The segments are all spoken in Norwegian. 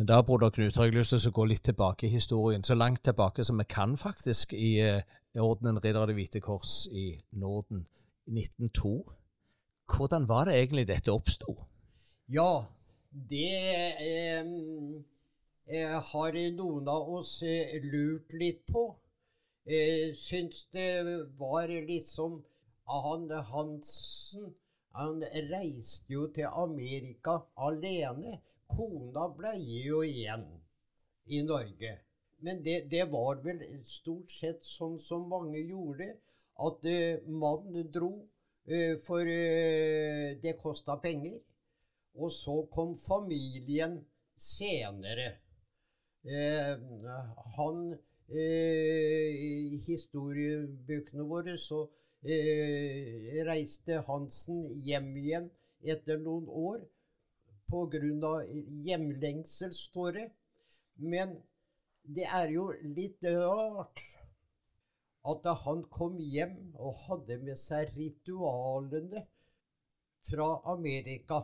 Men da, broder Knut, har jeg lyst til å gå litt tilbake i historien. Så langt tilbake som vi kan, faktisk, i eh, Ordenen Ridder av Det hvite kors i Norden 1902. Hvordan var det egentlig dette oppsto? Ja, det eh, eh, har noen av oss eh, lurt litt på. Eh, syns det var liksom Han Hansen han reiste jo til Amerika alene. Kona ble jo igjen i Norge. Men det, det, var vel stort sett sånn som mange gjorde, at eh, mannen dro eh, for eh, det kosta penger. Og så kom familien senere. han I historiebøkene våre så reiste Hansen hjem igjen etter noen år pga. hjemlengsel, står det. Men det er jo litt rart at da han kom hjem og hadde med seg ritualene fra Amerika.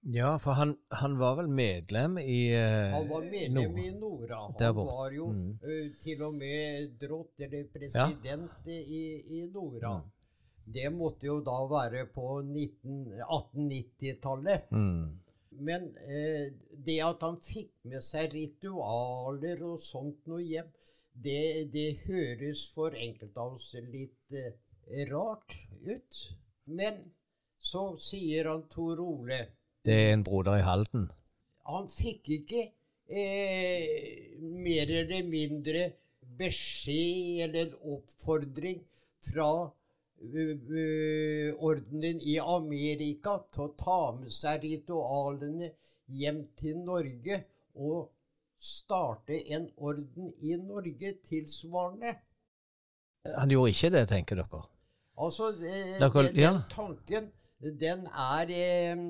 Ja, for han, han var vel medlem i uh, Han var medlem Nord. i Nora. Han var jo mm. uh, til og med drott eller president ja. i, i, Nora. Mm. Det måtte jo da være på 1890-tallet. Mm. Men eh, det at han fikk med seg ritualer og sånt noe hjem, det, det høres for enkelte av oss litt eh, rart ut. Men så sier han Tor Ole Det er en broder i Halden? Han fikk ikke eh, mer eller mindre beskjed eller oppfordring fra ordenen i Amerika til å ta med seg ritualene hjem til Norge og starte en orden i Norge tilsvarende. Han gjorde ikke det, tenker dere? Altså, dere, den, den, tanken, den er eh,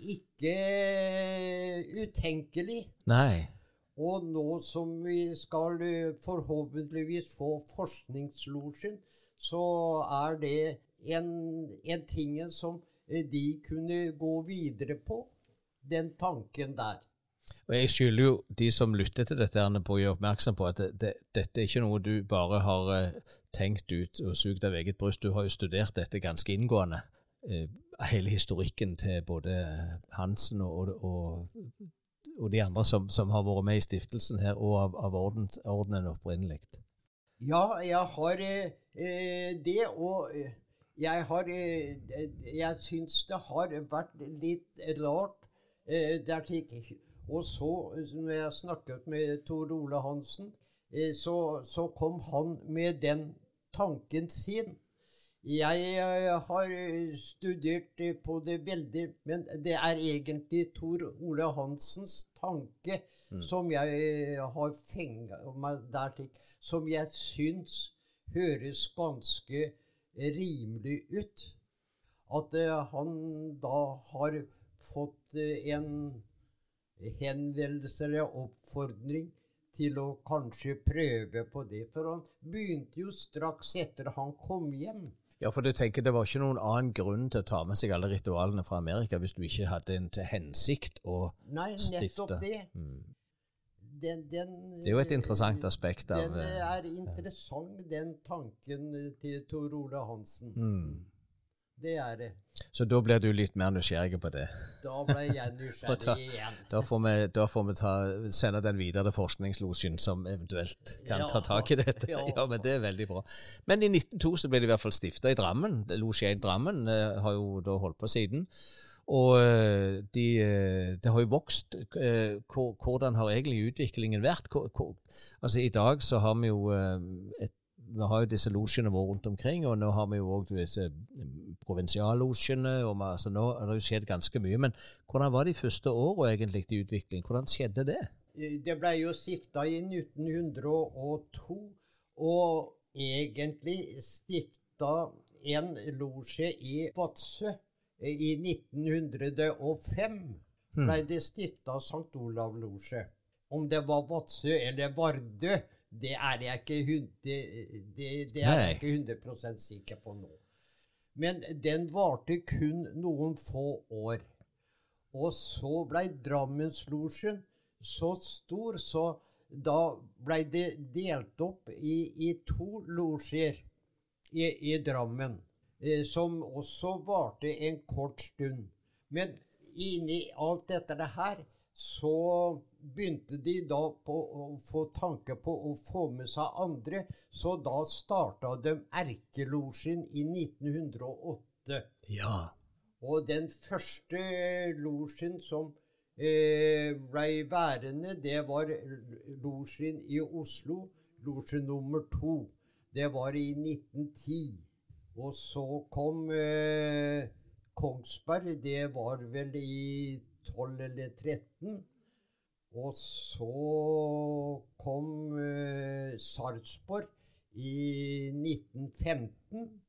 ikke utenkelig. Nei. Og nå som vi skal forhåpentligvis få Forskningslosjen, så er det en, en ting som eh, de kunne gå videre på. Den tanken der. Og Jeg skylder jo de som lytter til dette, på å gjøre oppmerksom på at det, det, dette er ikke noe du bare har uh, tenkt ut og sugd av eget bryst. Du har jo studert dette ganske inngående. Uh, hele historikken til både Hansen og, og, og de andre som, som, har vært med i stiftelsen her, og av, av ordens, ordenen opprinnelig. Ja, jeg har eh, det. Og eh, jeg har eh, Jeg syns det har vært litt rart. Eh, der til. Og så, når jeg snakket med Tor Ole Hansen, eh, så, så, kom han med den tanken sin. Jeg eh, har studert på det veldig, men det er egentlig Tor Ole Hansens tanke mm. som jeg har fenga meg der til som jeg syns høres ganske rimelig ut. At han da har fått en henvendelse eller oppfordring til å kanskje prøve på det. For han begynte jo straks etter han kom hjem. Ja, for du tenker Det var ikke noen annen grunn til å ta med seg alle ritualene fra Amerika hvis du ikke hadde en til hensikt å Nei, stifte Nei, nettopp det. Mm den, den, det er jo et interessant aspekt av Den eh, er interessant, den tanken til Tor Ole Hansen. Mm. Det er det. Så da blir du litt mer nysgjerrig på det? Da ble jeg nysgjerrig da, igjen. Da får vi, da får vi ta, sende den videre til Forskningslosjen, som eventuelt kan ja, ta tak i dette. Ja. ja. men Det er veldig bra. Men i 1902 så ble det i hvert fall stifta i Drammen. Losje 1 Drammen eh, har jo da holdt på siden. Og eh, de, eh, det har jo vokst. Eh, hvordan har egentlig utviklingen vært? Altså I dag så har vi jo et vi har jo disse losjene våre rundt omkring, og nå har vi jo òg disse provinsiallosjene. Altså nå har det jo skjedd ganske mye. Men hvordan var de første åra egentlig i utvikling? Hvordan skjedde det? Det ble jo stifta i 1902, og egentlig stifta en losje i Vadsø i 1905 ble hmm. det stifta St. Olav losje. Om det var Vadsø eller Vardø, det er jeg ikke, det, det, det er jeg ikke 100 sikker på nå. Men den varte kun noen få år. Og så blei Drammenslosjen så stor, så da blei det delt opp i, i to losjer i, i, Drammen. Eh, som også varte en kort stund. Men inni alt dette her så begynte de da på å få tanke på å få med seg andre, så da starta de Erkelosjen i 1908. Ja. Og den første losjen som eh, blei værende, det var losjen i Oslo, losje nummer to. Det var i 1910. Og så kom eh, Kongsberg, det var vel i 12 eller 13. Og så kom eh, Sarpsborg i 1915.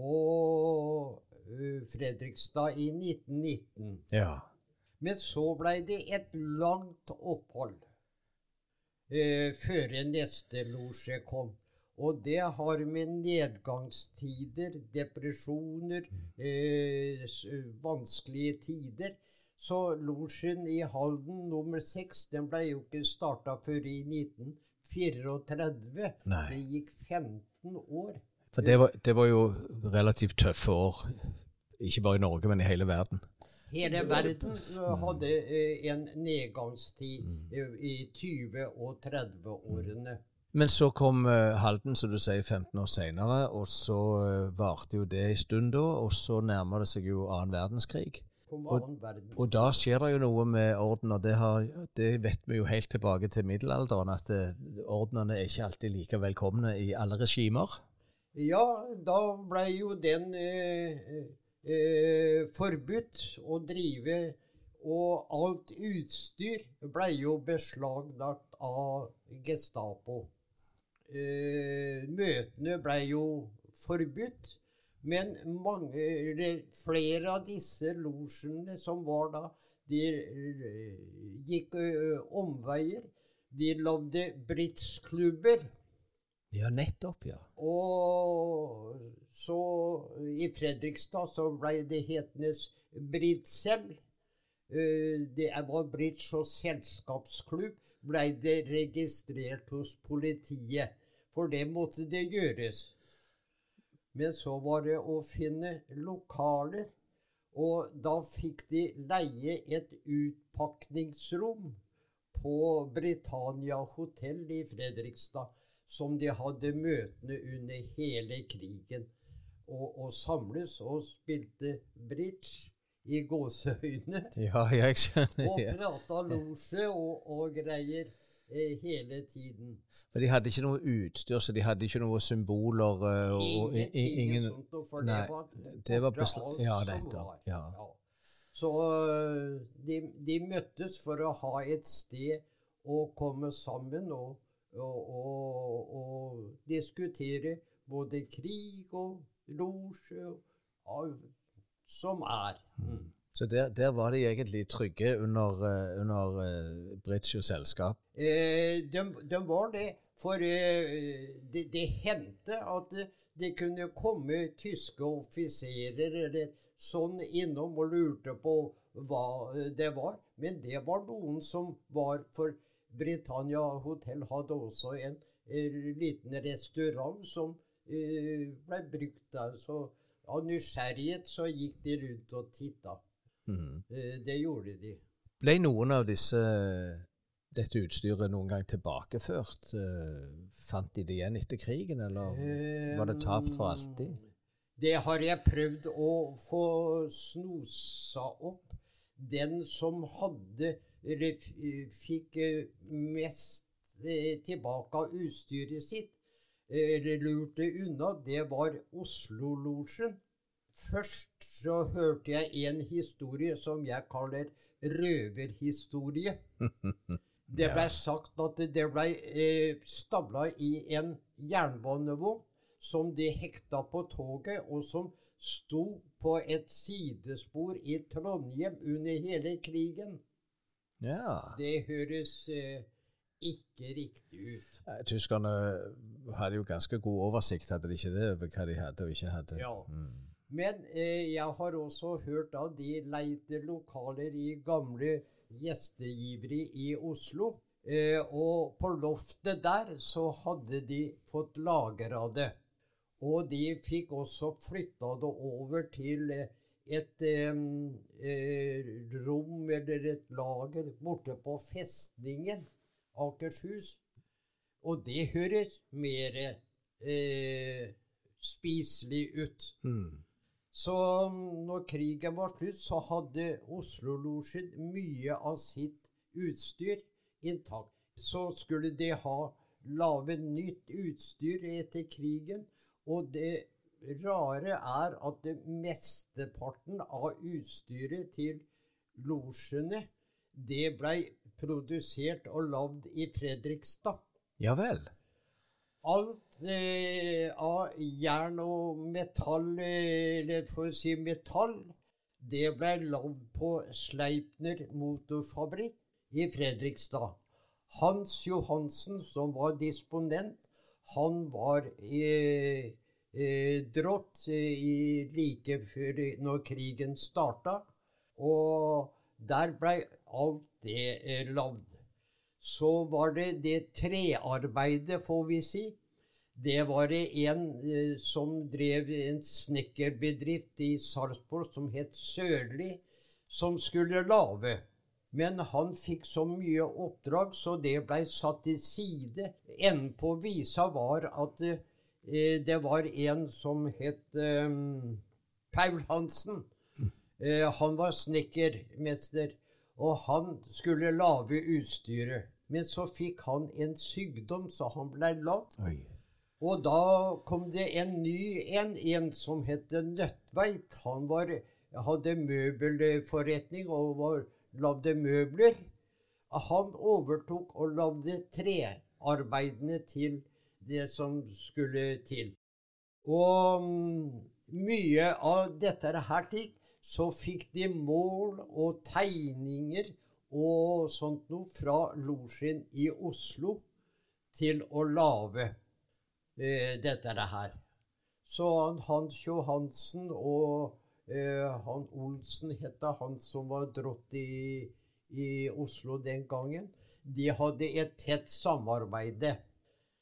Og eh, Fredrikstad i 1919. Ja. Men så blei det et langt opphold eh, før neste losje kom. Og det har med nedgangstider, depresjoner, eh, vanskelige tider så losjen i Halden nummer seks den ble jo ikke starta før i 1934. Nei. Det gikk 15 år. For det var, det var, jo relativt tøffe år. Ikke bare i Norge, men i hele verden. Hele verden hadde eh, en nedgangstid mm. i 20- og 30-årene. Men så kom uh, Halden, som du sier, 15 år seinere, og så varte jo det en stund da. Og så nærmer det seg jo annen verdenskrig. Og, og, da skjer det jo noe med orden, og det, har, det, vet vi jo helt tilbake til middelalderen, at eh, ordenene er ikke alltid like velkomne i alle regimer. Ja, da ble jo den eh, eh, forbudt å drive, og alt utstyr ble jo beslaglagt av Gestapo. Eh, møtene ble jo forbudt. Men mange, flere av disse losjene som var da, de eh, gikk omveier. De lagde bridgeklubber. Ja, nettopp, ja. Og så i Fredrikstad så ble det hetende Briddsel. Det var bridge- og selskapsklubb. Blei det registrert hos politiet. For det måtte det gjøres. Men så var det å finne lokaler. Og da fikk de leie et utpakningsrom på Britannia hotell i Fredrikstad, som de hadde møtene under hele krigen. Og, og samles og spilte bridge i gåseøyne. Ja, jeg skjønner. Og prata losje og, og greier eh, hele tiden. For de hadde ikke noe utstyr, så de hadde ikke noen symboler. Uh, og, ingen, sånt, for nei, det var, det var ja, var. Ja. Ja. Så uh, de, de, møttes for å ha et sted å komme sammen og, og, og, og diskutere både krig og losje som er. Mm. Så der, der, var de egentlig trygge under, uh, under uh, og selskap? Eh, de, de, var det. For uh, det, de hendte at det, kunne komme tyske offiserer eller sånn innom og lurte på hva det var. Men det var noen som var For Britannia Hotel hadde også en liten restaurant som ble brukt der. Så av nysgjerrighet så gikk de rundt og titta. Mm. Det gjorde de. Ble noen av disse dette utstyret noen gang tilbakeført? Eh, fant de det igjen etter krigen, eller var det tapt for alltid? Det har jeg prøvd å få snosa opp. Den som hadde fikk mest tilbake av utstyret sitt, eller lurte unna, det var Oslo-losjen. Først så hørte jeg en historie som jeg kaller røverhistorie. Det ble sagt at det ble eh, stabla i en jernbanevogn som de hekta på toget, og som sto på et sidespor i Trondheim under hele krigen. Ja. Det høres eh, ikke riktig ut. Tyskerne hadde jo ganske god oversikt, hadde de ikke det, over hva de hadde og ikke hadde? Ja. Mm. Men eh, jeg har også hørt at de leide lokaler i gamle gjestegivere i Oslo. Eh, og på loftet der så hadde de fått lager av det. Og de fikk også flytta det over til eh, et eh, rom eller et lager borte på festningen Akershus. Og det høres mer eh, spiselig ut. Mm. Så når krigen var slutt, så hadde Oslo-losjen mye av sitt utstyr intakt. Så skulle de ha lage nytt utstyr etter krigen. Og det rare er at det mesteparten av utstyret til losjene, det blei produsert og lagd i Fredrikstad. Ja vel. Alt eh, av jern og metall, eller for å si metall, det ble lagd på Sleipner motorfabrikk i Fredrikstad. Hans Johansen, som var disponent, han var eh, eh, drått eh, like før når krigen starta. Og der blei alt det eh, lagd så var det det trearbeidet, får vi si. Det var det en eh, som drev en snekkerbedrift i Sarpsborg som het Sørli, som skulle lage. Men han fikk så mye oppdrag, så det blei satt til side. Enden på visa var at eh, det var en som het eh, Paul Hansen. Eh, han var snekkermester. Og han skulle lage utstyret. Men så fikk han en sykdom, så han ble lam. Og da kom det en ny en, en som het Nødtveit. Han var, hadde møbelforretning og var, lagde møbler. Han overtok og lagde trearbeidene til det som skulle til. Og mm, mye av dette her slik så fikk de mål og tegninger og sånt noe fra losjen i Oslo til å lage eh, dette her. Så Hans Johansen og eh, han Olsen het han som var drott i, i, Oslo den gangen. De hadde et tett samarbeide.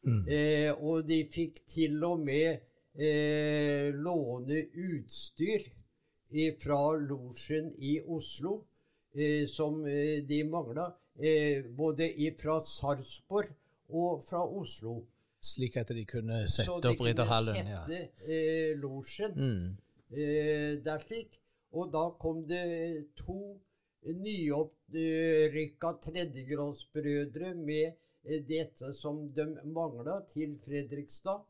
Mm. Eh, og de fikk til og med eh, låne utstyr fra losjen i Oslo, eh, som eh, de mangla. Eh, både fra Sarpsborg og fra Oslo. Slik at de kunne sette opp Ridderhallen? Så de kunne sette ja. losjen mm. der slik. Og da kom det to nyopprykka tredjegradsbrødre med dette som de mangla, til Fredrikstad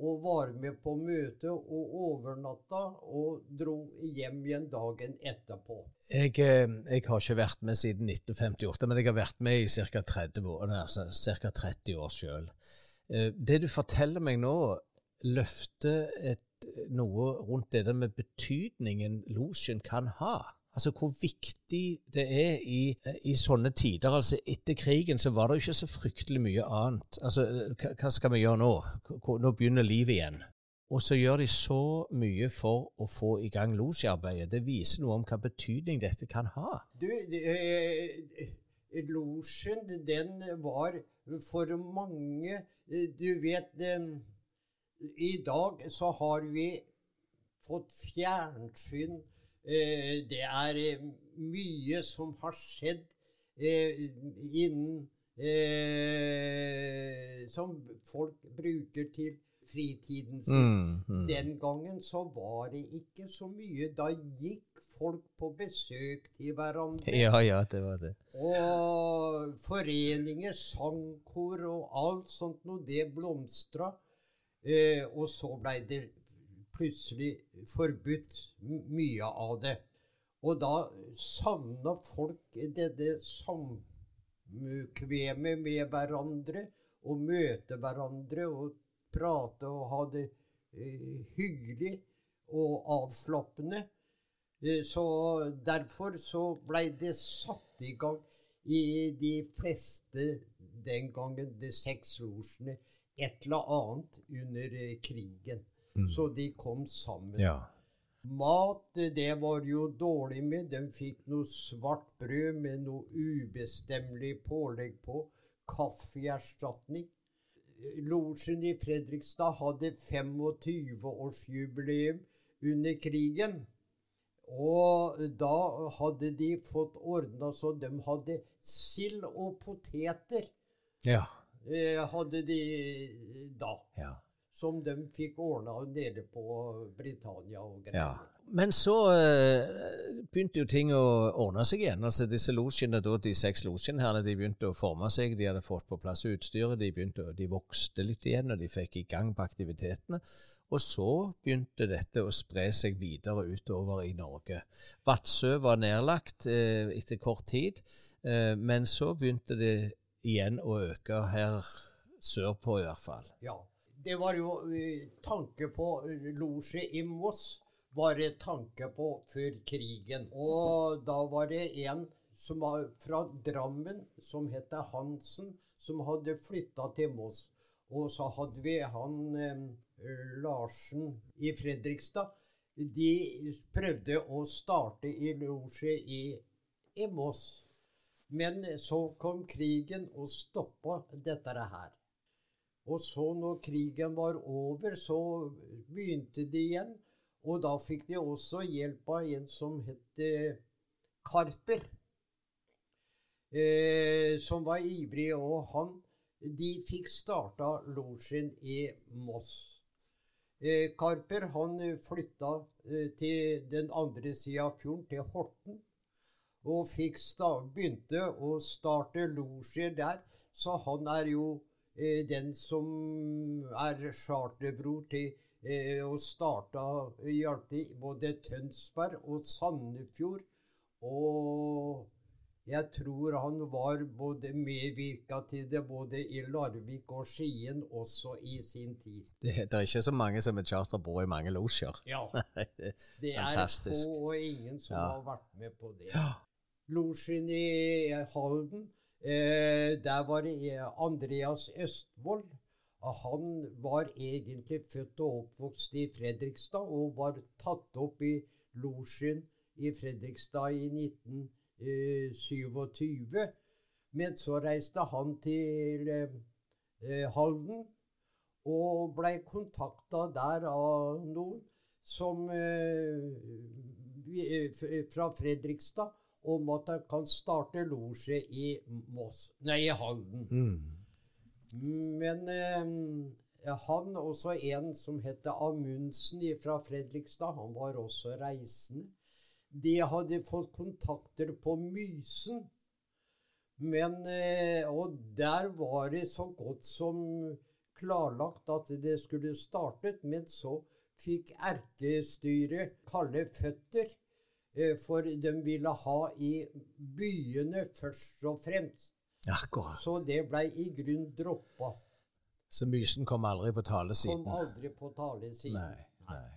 og var med på møtet og overnatta og dro hjem igjen dagen etterpå. Jeg, eh, jeg, har ikke vært med siden 1958, men jeg har vært med i ca. 30 år, altså 30 år sjøl. Eh, det du forteller meg nå, løfter et, noe rundt det der med betydningen losjen kan ha. Altså hvor viktig det er i, i, sånne tider. Altså Etter krigen så var det jo ikke så fryktelig mye annet. Altså hva, skal vi gjøre nå? Nå begynner livet igjen. Og så gjør de så mye for å få i gang losjearbeidet. Det viser noe om hva betydning dette kan ha. Du, eh, losjen, den var for mange eh, Du vet eh, I dag så har vi fått fjernsyn Eh, det er eh, mye som har skjedd eh, innen Som folk bruker til fritiden sin. Mm, mm. Den gangen så var det ikke så mye. Da gikk folk på besøk til hverandre. Ja, ja, det var det. Og foreninger, sangkor og alt sånt noe, det blomstra. Eh, og så blei det plutselig forbudt mye av det. Og da savna folk dette samkvemet med hverandre, og møte hverandre og prate og ha det eh, hyggelig og avslappende. Eh, så derfor så blei det satt i gang i de fleste den gangen, de seks losjene, et eller annet under eh, krigen. Mm. Så de kom sammen. Ja. Mat, det var jo dårlig med. De fikk noe svart brød med noe ubestemmelig pålegg på. Kaffeerstatning. Losjen i Fredrikstad hadde 25-årsjubileum under krigen. Og da hadde de fått ordna så de hadde sild og poteter. Ja. Eh, hadde de da. Ja som de fikk ordna nede på Britannia og greier. Ja. Men så uh, begynte jo ting å ordne seg igjen. Altså disse losjene, De seks losjene de begynte å forme seg. De hadde fått på plass utstyret, de, begynte, de vokste litt igjen, og de fikk i gang på aktivitetene. Og så begynte dette å spre seg videre utover i Norge. Vadsø var nedlagt uh, etter kort tid, uh, men så begynte det igjen å øke her sørpå i hvert fall. Ja, det var jo uh, tanke på uh, losje i Moss. Var det tanke på før krigen. Og da var det en som var fra Drammen, som het Hansen, som hadde flytta til Moss. Og så hadde vi han eh, Larsen i Fredrikstad. De prøvde å starte i losje i, i Moss. Men så kom krigen og stoppa dette her. Og så når krigen var over, så begynte de igjen. Og da fikk de også hjelp av en som het Karper. Eh, som var ivrig, og han De fikk starta losjen i Moss. Eh, Karper han flytta eh, til den andre sida av fjorden, til Horten. Og begynte å starte losjer der. Så han er jo Eh, den som er charterbror til eh, og starta hjalp både Tønsberg og Sandefjord. Og jeg tror han var både medvirka til det både i Larvik og Skien også i sin tid. Det, det er ikke så mange som er charterbror i mange losjer. Ja. det er få og ingen som ja. har vært med på det. Ja. Losjen i Halden Eh, der var det Andreas Østvold. Han var egentlig født og oppvokst i Fredrikstad og var tatt opp i losjen i Fredrikstad i 1927. Eh, Men så reiste han til eh, Halden og blei kontakta der av noen som fra Fredrikstad om at han kan starte losje i i Halden. Mm. Men eh, han, også en som heter Amundsen fra Fredrikstad, han var også reisende. De hadde fått kontakter på Mysen. Men, eh, og der var det så godt som klarlagt at det skulle startet, men så fikk erkestyret kalde føtter for de ville ha i byene først og fremst. Akkurat. Så det blei i grunn droppa. Så Mysen kom aldri på talesiden? Kom aldri på talesiden. Nei, nei.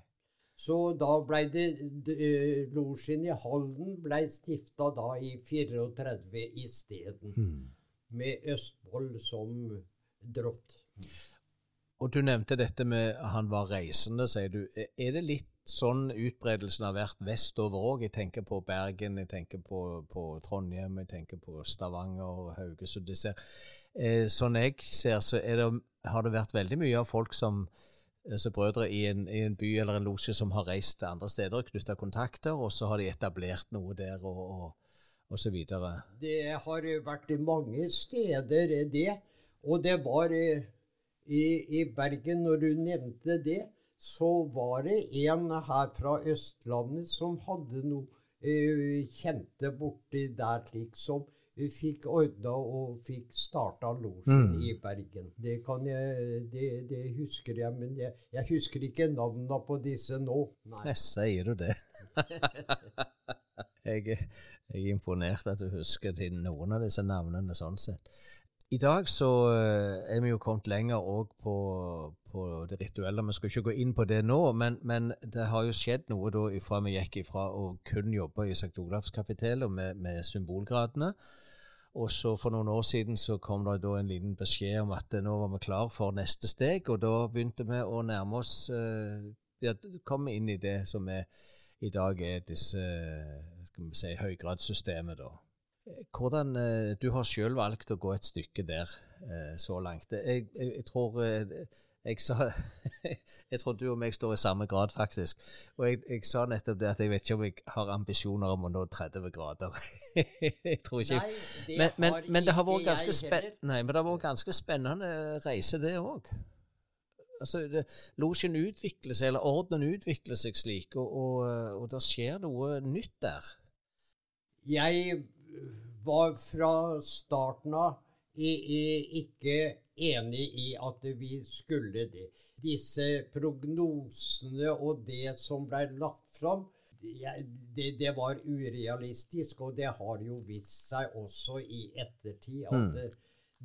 Så da blei det uh, Losjen i Halden blei stifta da i 34 isteden. Hmm. Med Østfold som drott. Og du nevnte dette med han var reisende, sier du. Er det litt sånn utbredelsen har vært vestover òg. Jeg tenker på Bergen, jeg tenker på, på Trondheim, jeg tenker på Stavanger, Haugesund. Eh, sånn jeg ser, så det, har det vært veldig mye av folk som så brødre i en, i en, by eller en losje som har reist til andre steder og knytta kontakter, og så har de etablert noe der og, og, og så videre. Det har vært mange steder, det. Og det var i, i Bergen, når du nevnte det så var det en her fra Østlandet som hadde noe uh, kjente borti der, slik som uh, fikk ordna og fikk starta losjen mm. i Bergen. Det, kan jeg, det, det husker jeg, men jeg, jeg, husker ikke navnene på disse nå. Nei. Jeg sier du det? jeg, jeg, er imponert at du husker til noen av disse navnene sånn sett. I dag så eh, er vi jo kommet lenger òg på, på, det rituelle. Vi skal ikke gå inn på det nå, men, men det har jo skjedd noe da ifra vi gikk ifra å kun jobbe i St. Olavs kapittel med, med, symbolgradene. Og så for noen år siden så kom det da en liten beskjed om at nå var vi klar for neste steg, og da begynte vi å nærme oss ja, komme inn i det som er, i dag er disse skal vi si, høygradssystemet. da. Hvordan, Du har selv valgt å gå et stykke der så langt. Jeg, jeg, jeg tror jeg sa Jeg tror du og meg står i samme grad, faktisk. Og jeg, jeg, sa nettopp det at jeg vet ikke om jeg har ambisjoner om å nå 30 grader. jeg tror ikke Nei, det men, men, har men det har vært ganske, spen. Nei, men det har vært ganske spennende reise, det òg. Altså, losjen utvikler seg, eller ordenen utvikler seg slik, og, og, og det skjer noe nytt der. Jeg var fra starten av i, i, ikke enig i at vi skulle det. Disse prognosene og det som ble lagt fram, det, det var urealistisk. Og det har jo vist seg også i ettertid at Mm. det,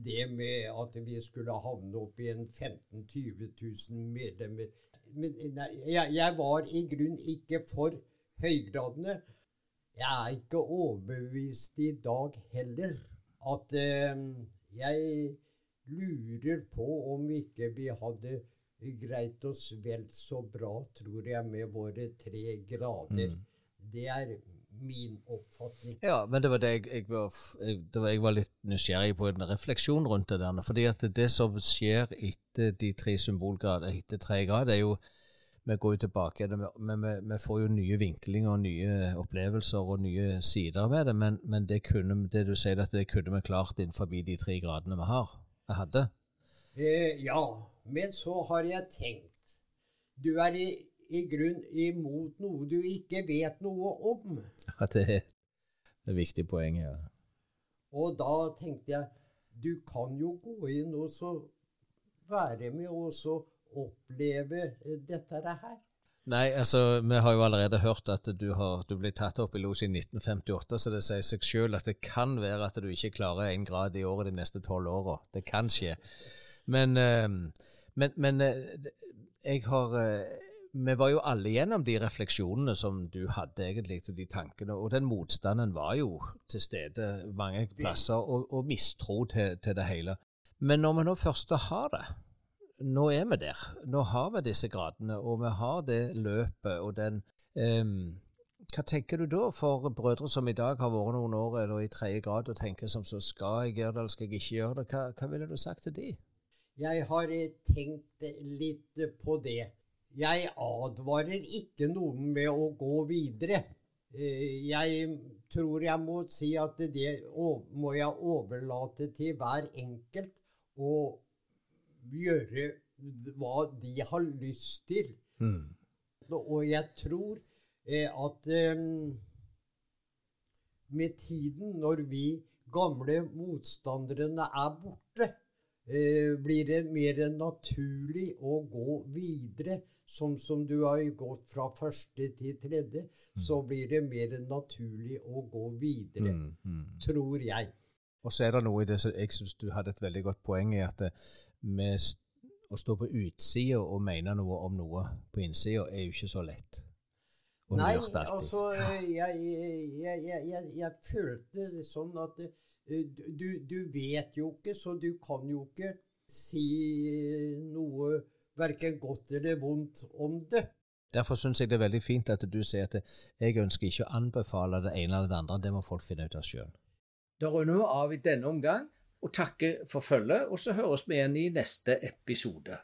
det med at vi skulle havne opp i en 15 000-20 000 medlemmer Men nei, jeg, jeg var i grunn ikke for høygradene. Jeg er ikke overbevist i dag heller at eh, jeg lurer på om ikke vi hadde greit oss vel så bra, tror jeg, med våre tre grader. Mm. Det er min oppfatning. Ja, men det var det jeg, jeg, var, jeg, det var, jeg var litt nysgjerrig på en refleksjon rundt det der. Fordi at det som skjer etter de tre symbolgrader, etter tre grader, er jo Vi går jo tilbake, men vi, vi får jo nye vinklinger og nye opplevelser og nye sider ved det. Men, men det, kunne, det du sier, at det kunne vi klart innenfor de tre gradene vi har. Hadde. Eh, ja, men så har jeg tenkt Du er i, i grunn imot noe du ikke vet noe om. Ja, det er et viktig poeng, ja. Og da tenkte jeg du kan jo gå inn og så være med og så oppleve eh, dette her. Nei, altså, vi har jo allerede hørt at du, har, du ble tatt opp i los i 1958, så det sier seg selv at det kan være at du ikke klarer én grad i året de neste tolv åra. Det kan skje. Men, eh, men, men eh, jeg har eh, Vi var jo alle gjennom de refleksjonene som du hadde, egentlig, og de tankene. Og den motstanden var jo til stede mange plasser, og, og mistro til, til det hele. Men når vi nå først har det, nå er vi der. Nå har vi disse gradene, og vi har det løpet og den um, Hva tenker du da for brødre som i dag har vært noen år eller i tredje grad og tenker som så Skal jeg gjøre det, eller skal jeg ikke gjøre det? Hva, hva ville du sagt til de? Jeg har eh, tenkt litt på det. Jeg advarer ikke noen med å gå videre. Eh, Jeg tror jeg må si at det må jeg overlate til hver enkelt å gjøre hva de har lyst til. Og jeg tror eh, at eh, med tiden, når vi gamle motstanderne er borte, eh, blir det mer naturlig å gå videre. Som, som du har gått fra første til tredje, så blir det mer naturlig å gå videre. Tror jeg. Og så er det noe i det som jeg syns du hadde et veldig godt poeng i, at eh, med å stå på utsida og mene noe om noe på innsida er jo ikke så lett. Og Nei, altså jeg, jeg, jeg, jeg, jeg, følte det sånn at eh, du, du vet jo ikke, så du kan jo ikke si noe verken godt eller vondt om det. Derfor syns jeg det er veldig fint at du sier at jeg ønsker ikke å anbefale det ene eller det andre, det må folk finne ut av sjøl. Da runder vi av i denne omgang og takker for følget, og så høres vi igjen i neste episode.